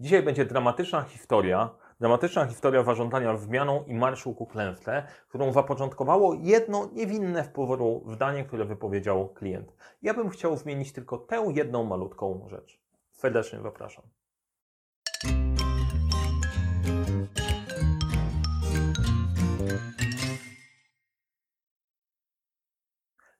Dzisiaj będzie dramatyczna historia, dramatyczna historia zarządzania wmianą i marszu ku klęsce, którą zapoczątkowało jedno niewinne w powodu zdanie, które wypowiedział klient. Ja bym chciał zmienić tylko tę jedną malutką rzecz. Serdecznie zapraszam.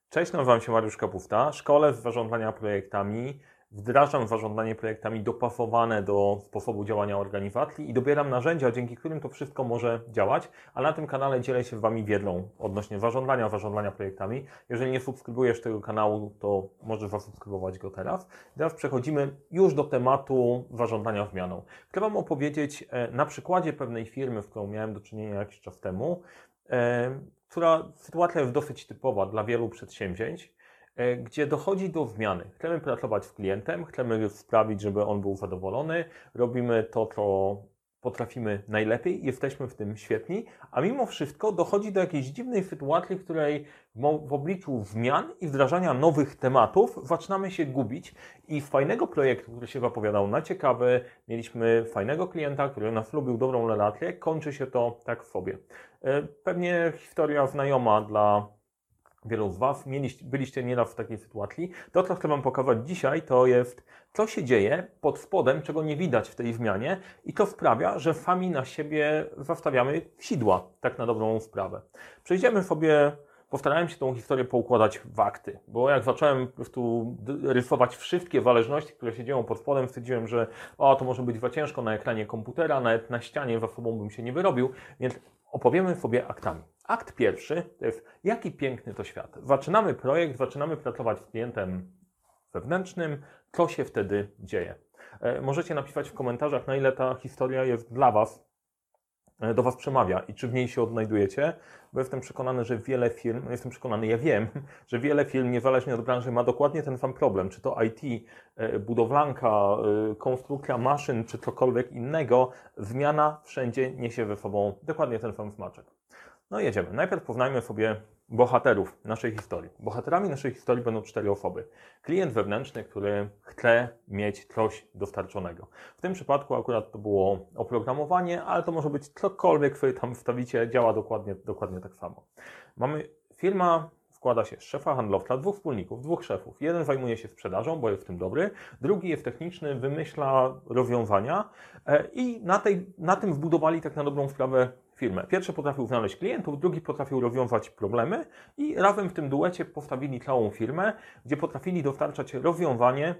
Cześć, nazywam się Mariusz Kapufta. Szkole z zarządzania projektami. Wdrażam zarządzanie projektami dopasowane do sposobu działania organizacji i dobieram narzędzia, dzięki którym to wszystko może działać, a na tym kanale dzielę się z Wami wiedzą odnośnie zarządzania, zarządzania projektami. Jeżeli nie subskrybujesz tego kanału, to możesz zasubskrybować go teraz. Teraz przechodzimy już do tematu zarządzania zmianą. Chcę Wam opowiedzieć e, na przykładzie pewnej firmy, z którą miałem do czynienia jakiś czas temu, e, która sytuacja jest dosyć typowa dla wielu przedsięwzięć, gdzie dochodzi do zmiany. Chcemy pracować z klientem, chcemy sprawić, żeby on był zadowolony, robimy to, co potrafimy najlepiej, jesteśmy w tym świetni, a mimo wszystko dochodzi do jakiejś dziwnej sytuacji, w której w obliczu zmian i wdrażania nowych tematów zaczynamy się gubić i fajnego projektu, który się zapowiadał na ciekawy, mieliśmy fajnego klienta, który nas lubił, dobrą relację, kończy się to tak w sobie. E, pewnie historia znajoma dla wielu z Was, mieliście, byliście nieraz w takiej sytuacji. To, co chcę Wam pokazać dzisiaj, to jest, co się dzieje pod spodem, czego nie widać w tej zmianie i to sprawia, że sami na siebie zastawiamy sidła, tak na dobrą sprawę. Przejdziemy sobie postarałem się tą historię poukładać w akty, bo jak zacząłem po prostu rysować wszystkie zależności, które się dzieją pod spodem, stwierdziłem, że o, to może być za ciężko na ekranie komputera, nawet na ścianie za sobą bym się nie wyrobił, więc opowiemy sobie aktami. Akt pierwszy to jest, jaki piękny to świat. Zaczynamy projekt, zaczynamy pracować z klientem wewnętrznym, co się wtedy dzieje. E, możecie napisać w komentarzach, na ile ta historia jest dla Was do Was przemawia i czy w niej się odnajdujecie, bo jestem przekonany, że wiele firm, jestem przekonany, ja wiem, że wiele firm, niezależnie od branży, ma dokładnie ten sam problem. Czy to IT, e, budowlanka, e, konstrukcja maszyn, czy cokolwiek innego, zmiana wszędzie niesie ze sobą dokładnie ten sam smaczek. No jedziemy. Najpierw poznajmy sobie bohaterów naszej historii. Bohaterami naszej historii będą cztery osoby. Klient wewnętrzny, który chce mieć coś dostarczonego. W tym przypadku akurat to było oprogramowanie, ale to może być cokolwiek, które tam wstawicie, działa dokładnie, dokładnie tak samo. Mamy firma składa się z szefa handlowca, dwóch wspólników, dwóch szefów. Jeden zajmuje się sprzedażą, bo jest w tym dobry, drugi jest techniczny, wymyśla rozwiązania e, i na, tej, na tym wbudowali tak na dobrą sprawę firmę. Pierwszy potrafił znaleźć klientów, drugi potrafił rozwiązać problemy i razem w tym duecie postawili całą firmę, gdzie potrafili dostarczać rozwiązanie,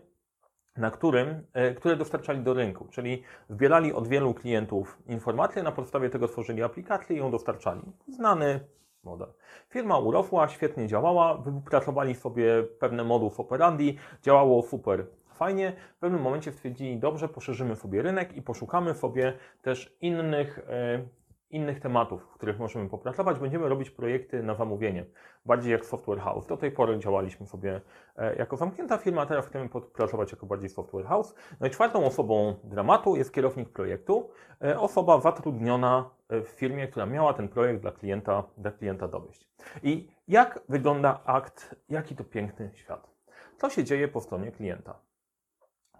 na którym, e, które dostarczali do rynku, czyli zbierali od wielu klientów informacje, na podstawie tego tworzyli aplikację i ją dostarczali. Znany model. Firma urosła, świetnie działała, wypracowali sobie pewne modów operandi, działało super fajnie. W pewnym momencie stwierdzili, dobrze, poszerzymy sobie rynek i poszukamy sobie też innych e, innych tematów, w których możemy popracować. Będziemy robić projekty na zamówienie, bardziej jak software house. Do tej pory działaliśmy sobie e, jako zamknięta firma, teraz chcemy pracować jako bardziej software house. No i czwartą osobą dramatu jest kierownik projektu, e, osoba zatrudniona e, w firmie, która miała ten projekt dla klienta, dla klienta dowieść. I jak wygląda akt, jaki to piękny świat? Co się dzieje po stronie klienta?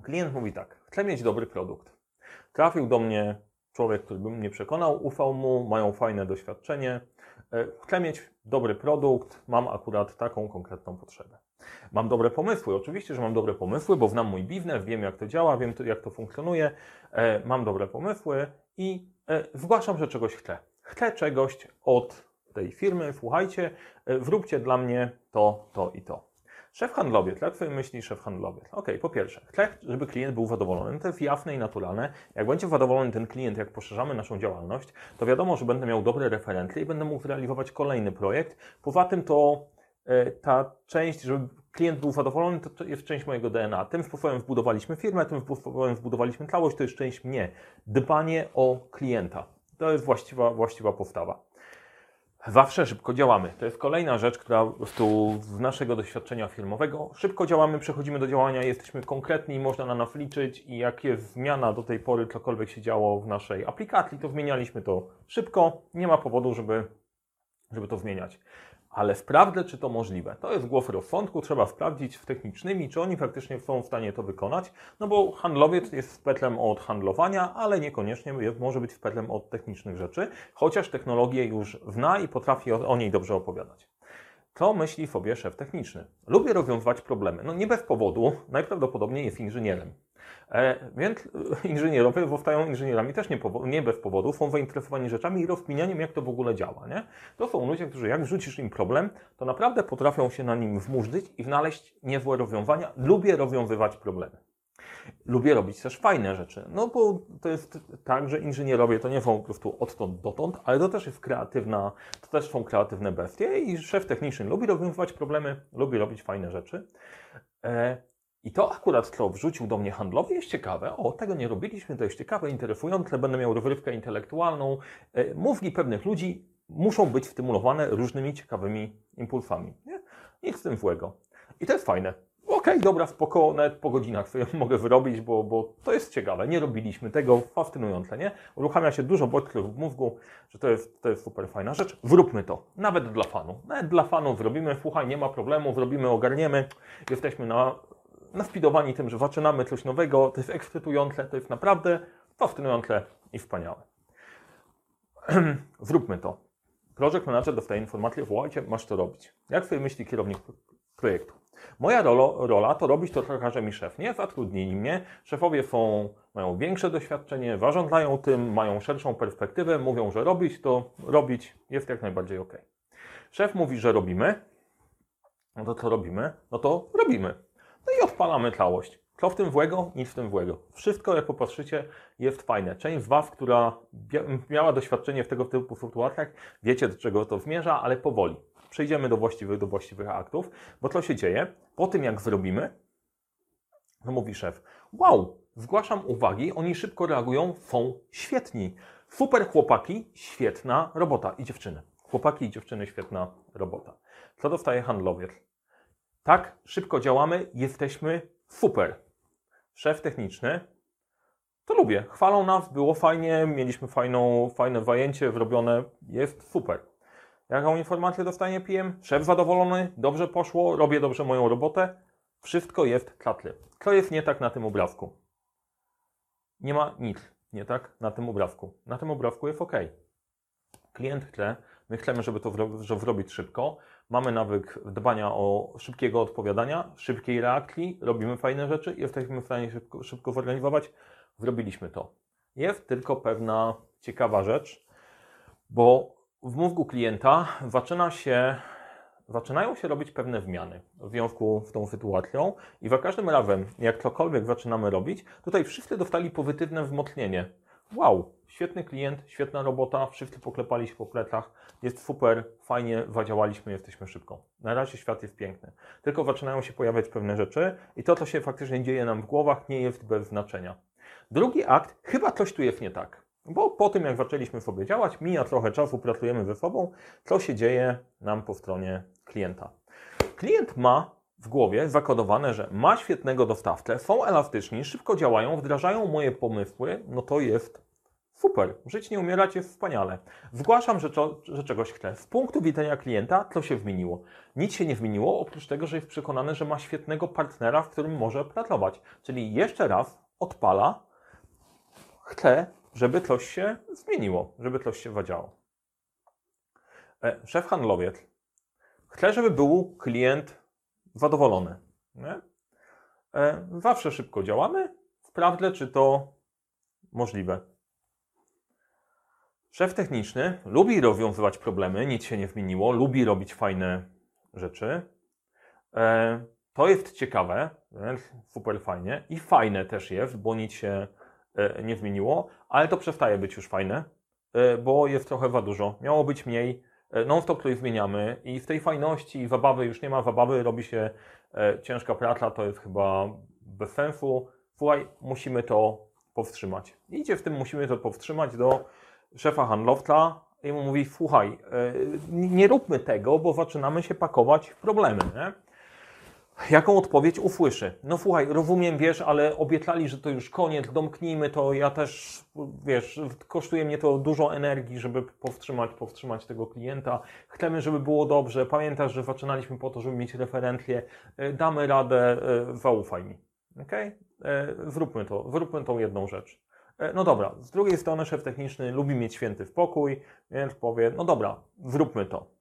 Klient mówi tak, chcę mieć dobry produkt. Trafił do mnie człowiek, który by mnie przekonał, ufał mu, mają fajne doświadczenie. E, chcę mieć dobry produkt, mam akurat taką konkretną potrzebę. Mam dobre pomysły, oczywiście, że mam dobre pomysły, bo znam mój biznes, wiem jak to działa, wiem jak to funkcjonuje, e, mam dobre pomysły i e, zgłaszam, że czegoś chcę. Chcę czegoś od tej firmy, słuchajcie, zróbcie dla mnie to, to i to. Szef handlowiec, jak sobie myśli szef handlowiec? Ok, po pierwsze, chcę, żeby klient był zadowolony. To jest jasne i naturalne. Jak będzie zadowolony ten klient, jak poszerzamy naszą działalność, to wiadomo, że będę miał dobre referencje i będę mógł zrealizować kolejny projekt. Poza tym to e, ta część, żeby klient był zadowolony, to, jest część mojego DNA. Tym sposobem wbudowaliśmy firmę, tym sposobem wbudowaliśmy całość, to jest część mnie. Dbanie o klienta. To jest właściwa, właściwa postawa. Zawsze szybko działamy. To jest kolejna rzecz, która prostu z naszego doświadczenia filmowego szybko działamy, przechodzimy do działania, jesteśmy konkretni, można na nas liczyć i jak jest zmiana do tej pory, cokolwiek się działo w naszej aplikacji, to zmienialiśmy to szybko, nie ma powodu, żeby, żeby to zmieniać. Ale sprawdzę, czy to możliwe. To jest głos rozsądku, trzeba sprawdzić w technicznymi, czy oni faktycznie są w stanie to wykonać. No bo handlowiec jest spetlem od handlowania, ale niekoniecznie może być spetlem od technicznych rzeczy, chociaż technologię już zna i potrafi o niej dobrze opowiadać. To myśli sobie szef techniczny. Lubię rozwiązywać problemy. No nie bez powodu, najprawdopodobniej jest inżynierem. E, więc e, inżynierowie zostają inżynierami też nie, powo- nie bez powodu, są zainteresowani rzeczami i rozkminianiem, jak to w ogóle działa. Nie? To są ludzie, którzy jak wrzucisz im problem, to naprawdę potrafią się na nim wmurzyć i znaleźć niezłe rozwiązania. Lubię rozwiązywać problemy. Lubię robić też fajne rzeczy. No bo to jest tak, że inżynierowie to nie są po prostu odtąd dotąd, ale to też jest kreatywna, to też są kreatywne bestie i szef techniczny lubi rozwiązywać problemy, lubi robić fajne rzeczy. E, I to akurat, co wrzucił do mnie handlowy, jest ciekawe. O, tego nie robiliśmy, to jest ciekawe, interesujące, będę miał rozrywkę intelektualną. E, Mózgi pewnych ludzi muszą być stymulowane różnymi ciekawymi impulsami. Nie? Nic z tym złego. I to jest fajne. Dobra, spoko, nawet po godzinach sobie mogę wyrobić, bo, bo to jest ciekawe. Nie robiliśmy tego, fascynujące, nie? Uruchamia się dużo bodźców w mózgu, że to jest, to jest super fajna rzecz. Zróbmy to, nawet dla fanu. Nawet dla fanu zrobimy, słuchaj, nie ma problemu, zrobimy, ogarniemy. Jesteśmy na, naspidowani tym, że zaczynamy coś nowego, to jest ekscytujące, to jest naprawdę fascynujące i wspaniałe. Zróbmy to. Project Manager dostaje informację, wołajcie, masz to robić. Jak sobie myśli kierownik projektu? Moja rolo, rola to robić to, co każe mi szef. Nie zatrudnili mnie. Szefowie są, mają większe doświadczenie, zarządzają tym, mają szerszą perspektywę, mówią, że robić to robić jest jak najbardziej ok. Szef mówi, że robimy. No to co robimy? No to robimy. No i odpalamy całość. Co w tym złego? Nic w tym złego. Wszystko, jak popatrzycie, jest fajne. Część z Was, która miała doświadczenie w tego typu sytuacjach, wiecie, do czego to zmierza, ale powoli. Przejdziemy do właściwych, do właściwych aktów, bo co się dzieje? Po tym, jak zrobimy, no mówi szef, wow, zgłaszam uwagi, oni szybko reagują, są świetni. Super chłopaki, świetna robota. I dziewczyny. Chłopaki i dziewczyny, świetna robota. Co dostaje handlowiec? Tak, szybko działamy, jesteśmy super. Szef techniczny, to lubię. Chwalą nas, było fajnie, mieliśmy fajną, fajne zajęcie zrobione, jest super. Jaką informację dostanie PM? Szef zadowolony, dobrze poszło, robię dobrze moją robotę. Wszystko jest klatly. Co jest nie tak na tym obrazku? Nie ma nic nie tak na tym obrazku. Na tym obrazku jest ok. Klient chce, my chcemy, żeby to zrobić szybko. Mamy nawyk dbania o szybkiego odpowiadania, szybkiej reakcji, robimy fajne rzeczy, jesteśmy w stanie szybko, szybko zorganizować. Zrobiliśmy to. Jest tylko pewna ciekawa rzecz, bo w mózgu klienta zaczyna się, zaczynają się robić pewne zmiany w związku z tą sytuacją i za każdym razem, jak cokolwiek zaczynamy robić, tutaj wszyscy dostali pozytywne wzmocnienie. Wow, świetny klient, świetna robota, wszyscy poklepali się po plecach, jest super, fajnie, zadziałaliśmy, jesteśmy szybko. Na razie świat jest piękny. Tylko zaczynają się pojawiać pewne rzeczy i to, co się faktycznie dzieje nam w głowach, nie jest bez znaczenia. Drugi akt, chyba coś tu jest nie tak. Bo po tym, jak zaczęliśmy sobie działać, mija trochę czasu, pracujemy ze sobą, co się dzieje nam po stronie klienta. Klient ma w głowie zakodowane, że ma świetnego dostawcę, są elastyczni, szybko działają, wdrażają moje pomysły, no to jest super. Żyć nie umierać jest wspaniale. Zgłaszam, że, że czegoś chcę. Z punktu widzenia klienta, co się zmieniło? Nic się nie zmieniło, oprócz tego, że jest przekonany, że ma świetnego partnera, w którym może pracować. Czyli jeszcze raz odpala, chce, żeby coś się zmieniło, żeby coś się zadziało. E, Szef handlowiec chce, żeby był klient zadowolony. Nie? E, Zawsze szybko działamy. Sprawdzę, czy to możliwe. Szef techniczny lubi rozwiązywać problemy, nic się nie zmieniło, lubi robić fajne rzeczy. E, To jest ciekawe, super fajnie. I fajne też jest, bo nic się nie zmieniło, ale to przestaje być już fajne, e, bo jest trochę za dużo. Miało być mniej, e, non-stop coś zmieniamy i w tej fajności i zabawy już nie ma zabawy, robi się e, ciężka praca, to jest chyba bez sensu. Słuchaj, musimy to powstrzymać. Idzie w tym, musimy to powstrzymać do szefa handlowca i mu mówi, słuchaj, e, nie róbmy tego, bo zaczynamy się pakować w problemy, nie? Jaką odpowiedź usłyszy? No słuchaj, rozumiem, wiesz, ale obiecali, że to już koniec, domknijmy to, ja też, wiesz, kosztuje mnie to dużo energii, żeby powstrzymać, powstrzymać tego klienta. Chcemy, żeby było dobrze. Pamiętasz, że zaczynaliśmy po to, żeby mieć referencję. E, damy radę, e, zaufaj mi. Ok? Zróbmy to, zróbmy tą jedną rzecz. E, no dobra, z drugiej strony szef techniczny lubi mieć święty spokój, więc powie, no dobra, zróbmy to.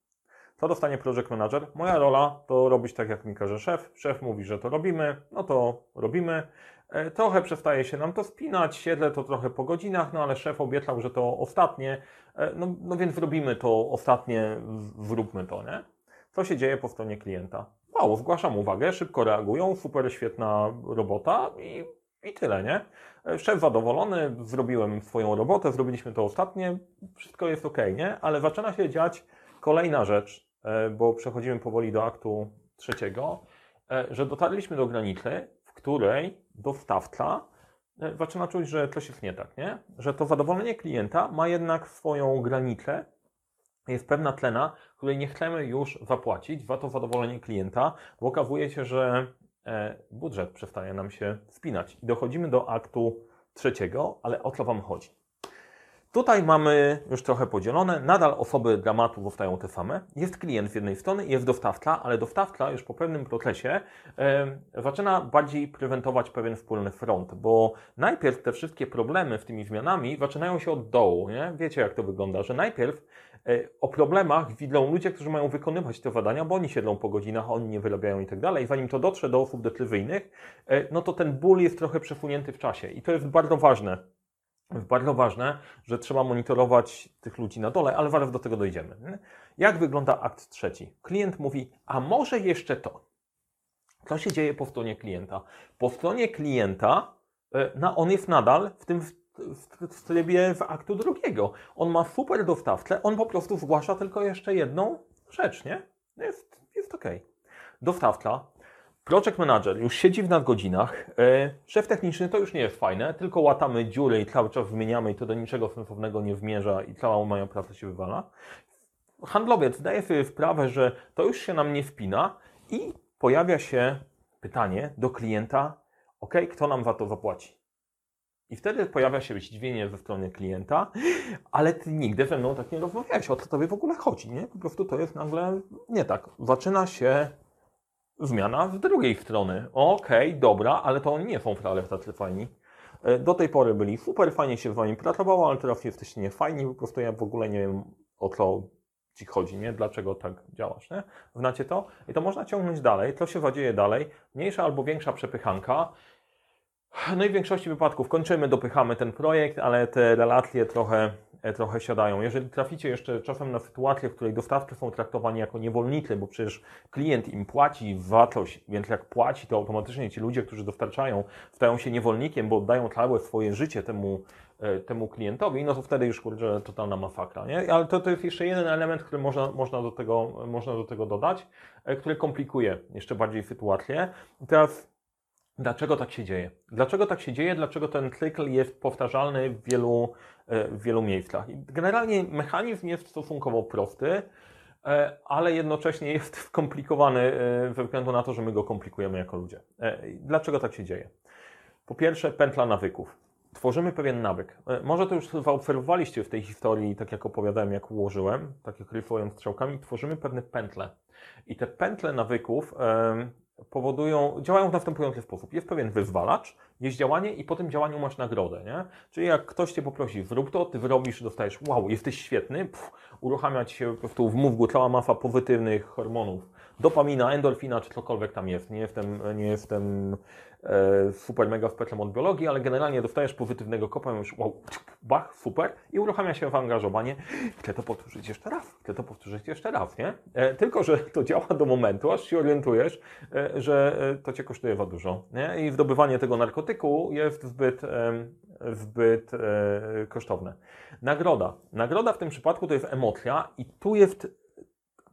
Co dostanie project manager? Moja rola to robić tak, jak mi każe szef. Szef mówi, że to robimy, no to robimy. E, trochę przestaje się nam to spinać, siedzę to trochę po godzinach, no ale szef obiecał, że to ostatnie, e, no, no więc robimy to ostatnie, zróbmy to, nie? Co się dzieje po stronie klienta? Mało, zgłaszam uwagę, szybko reagują, super świetna robota i, i tyle, nie? E, szef zadowolony, zrobiłem swoją robotę, zrobiliśmy to ostatnie, wszystko jest ok, nie? Ale zaczyna się dziać kolejna rzecz, bo przechodzimy powoli do aktu trzeciego, e, że dotarliśmy do granicy, w której dostawca e, zaczyna czuć, że coś jest nie tak, nie? Że to zadowolenie klienta ma jednak swoją granicę, jest pewna tlena, której nie chcemy już zapłacić za to zadowolenie klienta, bo okazuje się, że budżet przestaje nam się spinać. I dochodzimy do aktu trzeciego, ale o co Wam chodzi? Tutaj mamy już trochę podzielone. Nadal osoby dramatu zostają te same. Jest klient z jednej strony, jest dostawca, ale dostawca już po pewnym procesie e, zaczyna bardziej prewentować pewien wspólny front, bo najpierw te wszystkie problemy z tymi zmianami zaczynają się od dołu. Nie? Wiecie, jak to wygląda, że najpierw e, o problemach widzą ludzie, którzy mają wykonywać te zadania, bo oni siedzą po godzinach, oni nie wyrabiają i tak dalej. Zanim to dotrze do osób decyzyjnych, e, no to ten ból jest trochę przesunięty w czasie i to jest bardzo ważne bardzo ważne, że trzeba monitorować tych ludzi na dole, ale zaraz do tego dojdziemy. Jak wygląda akt trzeci? Klient mówi, a może jeszcze to. Co się dzieje po stronie klienta? Po stronie klienta no, on jest nadal w tym w trybie w aktu drugiego. On ma super dostawcę, on po prostu zgłasza tylko jeszcze jedną rzecz, nie? Jest, jest ok. Dostawca Project Manager już siedzi w nadgodzinach. E, szef techniczny to już nie jest fajne, tylko łatamy dziury i cały czas wymieniamy i to do niczego sensownego nie zmierza i cała moja praca się wywala. Handlowiec daje sobie sprawę, że to już się nam nie wpina i pojawia się pytanie do klienta, ok, kto nam za to zapłaci? I wtedy pojawia się zdziwienie ze strony klienta, ale ty nigdy ze mną tak nie rozmawiałeś, o co tobie w ogóle chodzi, nie? Po prostu to jest nagle nie tak. Zaczyna się zmiana z drugiej strony. Okej, okay, dobra, ale to oni nie są wcale tacy fajni. E, do tej pory byli super, fajnie się z wami pracowało, ale teraz jesteście niefajni, po prostu ja w ogóle nie wiem o co ci chodzi, nie? Dlaczego tak działasz, nie? Znacie to? I to można ciągnąć dalej, to się zadzieje dalej. Mniejsza albo większa przepychanka. No i w większości wypadków kończymy, dopychamy ten projekt, ale te relacje trochę trochę siadają. Jeżeli traficie jeszcze czasem na sytuację, w której dostawcy są traktowani jako niewolnicy, bo przecież klient im płaci za więc jak płaci, to automatycznie ci ludzie, którzy dostarczają, stają się niewolnikiem, bo oddają całe swoje życie temu, e, temu klientowi, no to wtedy już kurczę totalna masakra. Nie? Ale to, to jest jeszcze jeden element, który można, można, do tego, można do tego dodać, e, który komplikuje jeszcze bardziej sytuację. teraz Dlaczego tak się dzieje? Dlaczego tak się dzieje? Dlaczego ten cykl jest powtarzalny w wielu, e, w wielu miejscach? Generalnie mechanizm jest stosunkowo prosty, e, ale jednocześnie jest skomplikowany e, ze względu na to, że my go komplikujemy jako ludzie. Dlaczego tak się dzieje? Po pierwsze, pętla nawyków. Tworzymy pewien nawyk. Może to już zaobserwowaliście w tej historii, tak jak opowiadałem, jak ułożyłem, tak jak rysując strzałkami, tworzymy pewne pętle. I te pętle nawyków powodują, działają w następujący sposób. Jest pewien wyzwalacz, jest działanie i po tym działaniu masz nagrodę, nie? Czyli jak ktoś Cię poprosi, zrób to, Ty wyrobisz, dostajesz, wow, jesteś świetny, pff, uruchamia Ci się po prostu w mózgu cała masa pozytywnych hormonów, dopamina, endorfina, czy cokolwiek tam jest. Nie jestem, nie jestem super mega specem od biologii, ale generalnie dostajesz pozytywnego kopa, już wow, bach, super i uruchamia się zaangażowanie. Chcę to powtórzyć jeszcze raz, chcę to powtórzyć jeszcze raz, nie? E, tylko, że to działa do momentu, aż się orientujesz, e, że e, to Cię kosztuje za dużo, nie? I zdobywanie tego narkotyku jest zbyt, e, zbyt e, kosztowne. Nagroda. Nagroda w tym przypadku to jest emocja i tu jest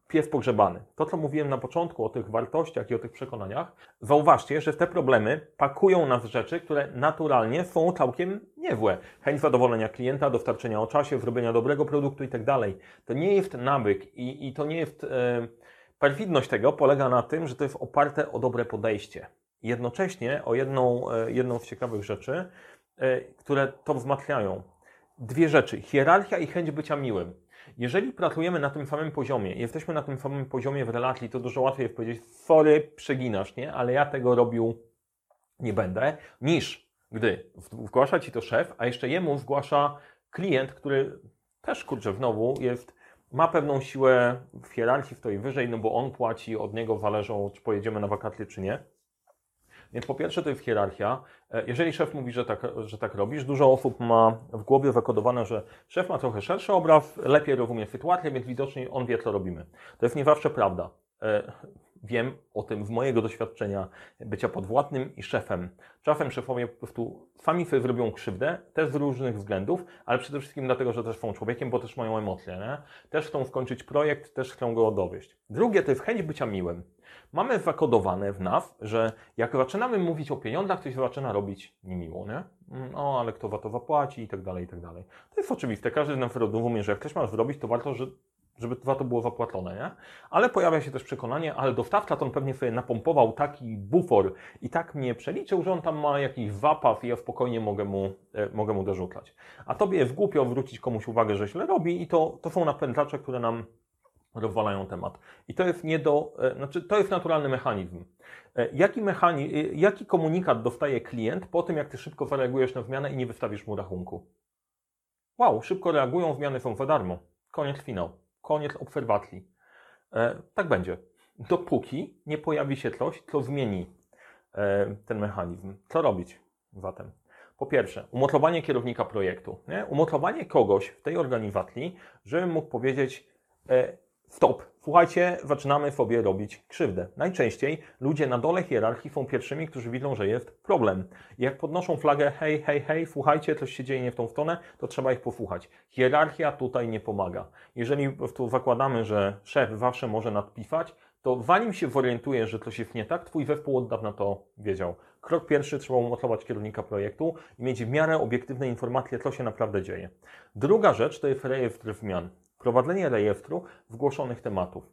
pies pogrzebany. To, co mówiłem na początku o tych wartościach i o tych przekonaniach, zauważcie, że w te problemy pakują nas rzeczy, które naturalnie są całkiem niewłe. Chęć zadowolenia klienta, dostarczenia o czasie, zrobienia dobrego produktu i tak dalej. To nie jest nawyk i, i to nie jest... E, Perfidność tego polega na tym, że to jest oparte o dobre podejście. Jednocześnie o jedną, e, jedną z ciekawych rzeczy, e, które to wzmacniają. Dwie rzeczy: hierarchia i chęć bycia miłym. Jeżeli pracujemy na tym samym poziomie, jesteśmy na tym samym poziomie w relacji, to dużo łatwiej jest powiedzieć, sorry, przeginasz, nie? Ale ja tego robił nie będę, niż gdy zgłasza ci to szef, a jeszcze jemu zgłasza klient, który też, kurczę, znowu jest, ma pewną siłę w hierarchii, stoi wyżej, no bo on płaci, od niego zależą, czy pojedziemy na wakacje, czy nie. Więc po pierwsze to jest hierarchia. E, jeżeli szef mówi, że tak, że tak robisz, dużo osób ma w głowie zakodowane, że szef ma trochę szerszy obraz, lepiej rozumie sytuację, więc widocznie on wie, co robimy. To jest nie zawsze prawda. Wiem o tym z mojego doświadczenia bycia podwładnym i szefem. Czasem szefowie po prostu sami sobie zrobią krzywdę, też z różnych względów, ale przede wszystkim dlatego, że też są człowiekiem, bo też mają emocje, nie? Też chcą skończyć projekt, też chcą go dowieść. Drugie to jest chęć bycia miłym. Mamy zakodowane w nas, że jak zaczynamy mówić o pieniądzach, to się zaczyna robić niemiło, nie? No, ale kto za to zapłaci i tak dalej, i tak dalej. To jest oczywiste. Każdy z nas rozumie, że jak ktoś ma zrobić, to warto, że żeby to było zapłacone, nie? Ale pojawia się też przekonanie, ale dostawca to on pewnie sobie napompował taki bufor i tak mnie przeliczył, że on tam ma jakiś zapas i ja spokojnie mogę mu, e, mogę mu dorzucać. A tobie jest głupio zwrócić komuś uwagę, że źle robi i to, to są napędzacze, które nam rozwalają temat. I to jest nie do, e, znaczy to jest naturalny mechanizm. E, jaki, mechani, e, jaki komunikat dostaje klient po tym, jak ty szybko zareagujesz na zmianę i nie wystawisz mu rachunku? Wow, szybko reagują, zmiany są za darmo. Koniec finał. Koniec obserwacji. E, tak będzie. Dopóki nie pojawi się coś, co zmieni e, ten mechanizm. Co robić zatem? Po pierwsze, umocowanie kierownika projektu. Nie? Umocowanie kogoś w tej organizacji, żeby mógł powiedzieć, e, Stop. Słuchajcie, zaczynamy sobie robić krzywdę. Najczęściej ludzie na dole hierarchii są pierwszymi, którzy widzą, że jest problem. Jak podnoszą flagę, hej, hej, hej, słuchajcie, coś się dzieje nie w tą stronę, to trzeba ich posłuchać. Hierarchia tutaj nie pomaga. Jeżeli tu zakładamy, że szef zawsze może nadpisać, to zanim się zorientuje, że coś jest nie tak, twój zespół od dawna to wiedział. Krok pierwszy, trzeba umocować kierownika projektu i mieć w miarę obiektywne informacje, co się naprawdę dzieje. Druga rzecz to jest rejestr zmian. Prowadzenie rejestru zgłoszonych tematów.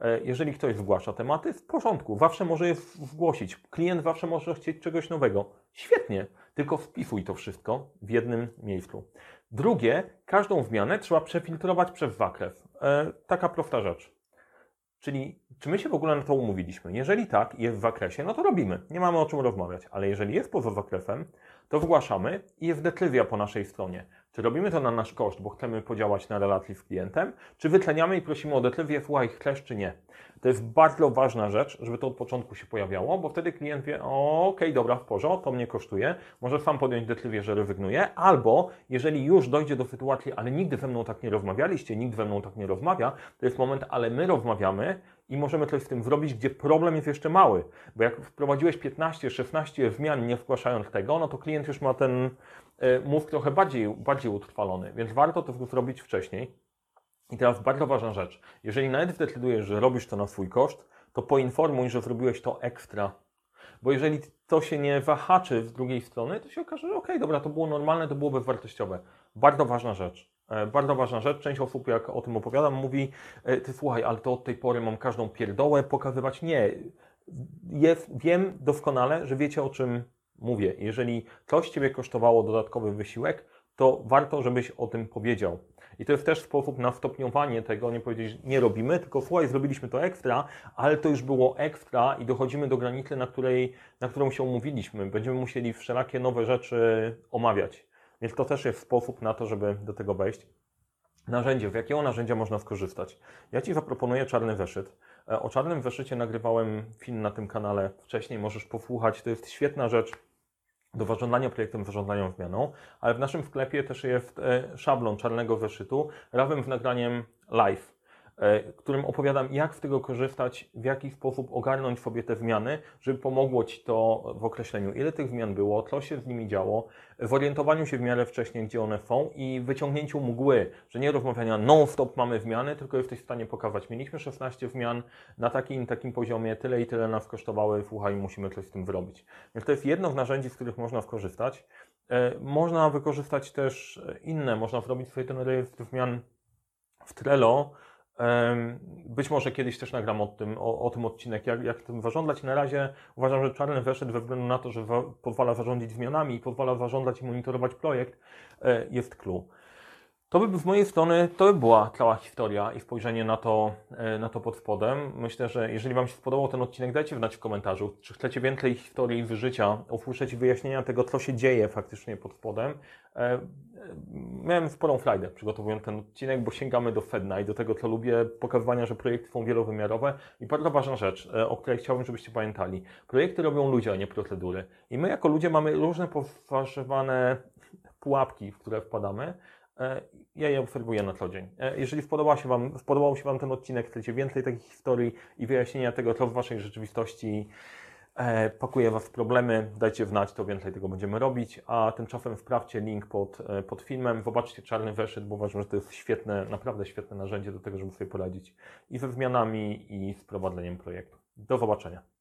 E, jeżeli ktoś zgłasza tematy, w porządku, zawsze może je zgłosić. Klient zawsze może chcieć czegoś nowego. Świetnie, tylko wpisuj to wszystko w jednym miejscu. Drugie, każdą zmianę trzeba przefiltrować przez zakres. E, taka prosta rzecz. Czyli czy my się w ogóle na to umówiliśmy? Jeżeli tak, jest w zakresie, no to robimy. Nie mamy o czym rozmawiać. Ale jeżeli jest poza zakresem, to zgłaszamy i jest decyzja po naszej stronie. Czy robimy to na nasz koszt, bo chcemy podziałać na relacji z klientem, czy wytleniamy i prosimy o decyzję, słuchaj, chcesz czy nie. To jest bardzo ważna rzecz, żeby to od początku się pojawiało, bo wtedy klient wie, okej, okay, dobra, w porządku, to mnie kosztuje, może sam podjąć decyzję, że rezygnuje, albo jeżeli już dojdzie do sytuacji, ale nigdy ze mną tak nie rozmawialiście, nikt ze mną tak nie rozmawia, to jest moment, ale my rozmawiamy i możemy coś z tym zrobić, gdzie problem jest jeszcze mały, bo jak wprowadziłeś 15, 16 zmian nie wgłaszając tego, no to klient już ma ten E, mózg trochę bardziej, bardziej utrwalony, więc warto to zrobić wcześniej. I teraz bardzo ważna rzecz. Jeżeli nawet zdecydujesz, że robisz to na swój koszt, to poinformuj, że zrobiłeś to ekstra. Bo jeżeli to się nie wahaczy z drugiej strony, to się okaże, że okej, okay, dobra, to było normalne, to było bezwartościowe. Bardzo ważna rzecz. E, bardzo ważna rzecz. Część osób, jak o tym opowiadam, mówi, e, ty słuchaj, ale to od tej pory mam każdą pierdołę pokazywać. Nie. Jest, wiem doskonale, że wiecie o czym mówię, jeżeli coś Ciebie kosztowało dodatkowy wysiłek, to warto, żebyś o tym powiedział. I to jest też sposób na stopniowanie tego, nie powiedzieć, nie robimy, tylko słuchaj, zrobiliśmy to ekstra, ale to już było ekstra i dochodzimy do granicy, na, której, na którą się umówiliśmy. Będziemy musieli wszelakie nowe rzeczy omawiać. Więc to też jest sposób na to, żeby do tego wejść. Narzędzie. W jakiego narzędzia można skorzystać? Ja Ci zaproponuję czarny weszyt. E, o czarnym weszycie nagrywałem film na tym kanale wcześniej, możesz posłuchać. To jest świetna rzecz do zarządzania projektem, zarządzania zmianą, ale w naszym sklepie też jest e, szablon czarnego zeszytu razem z nagraniem live. E, którym opowiadam, jak z tego korzystać, w jaki sposób ogarnąć sobie te zmiany, żeby pomogło Ci to w określeniu, ile tych zmian było, co się z nimi działo, orientowaniu się w miarę wcześniej, gdzie one są i wyciągnięciu mgły, że nie rozmawiania non-stop mamy zmiany, tylko jesteś w stanie pokazać, mieliśmy 16 zmian na takim takim poziomie, tyle i tyle nas kosztowały, słuchaj, musimy coś z tym zrobić. Więc to jest jedno z narzędzi, z których można skorzystać. E, można wykorzystać też inne, można zrobić sobie ten rejestr zmian w Trello, Być może kiedyś też nagram o tym, o, o tym odcinek, jak, jak tym zarządzać. Na razie uważam, że czarny weszedł ze względu na to, że wa- pozwala zarządzić zmianami pozwala zarządzać i monitorować projekt, e, jest clue. To by z mojej strony, to by była cała historia i spojrzenie na to, e, na to pod spodem. Myślę, że jeżeli Wam się spodobał ten odcinek, dajcie znać w komentarzu, czy chcecie więcej historii z życia, usłyszeć wyjaśnienia tego, co się dzieje faktycznie pod spodem. Miałem sporą frajdę przygotowując ten odcinek, bo sięgamy do sedna i do tego, co lubię, pokazywania, że projekty są wielowymiarowe i bardzo ważna rzecz, e, o której chciałbym, żebyście pamiętali. Projekty robią ludzie, a nie procedury. I my jako ludzie mamy różne poważane pułapki, w które wpadamy. E, Ja je obserwuję na co dzień. E, Jeżeli spodobał się Wam, spodobał się Wam ten odcinek, chcecie więcej takich historii i wyjaśnienia tego, co w Waszej rzeczywistości pakuje Was w problemy, dajcie znać, to więcej tego będziemy robić, a tymczasem sprawdźcie link pod, e, pod filmem, zobaczcie czarny weszyt, bo uważam, że to jest świetne, naprawdę świetne narzędzie do tego, żeby sobie poradzić i ze zmianami, i z prowadzeniem projektu. Do zobaczenia.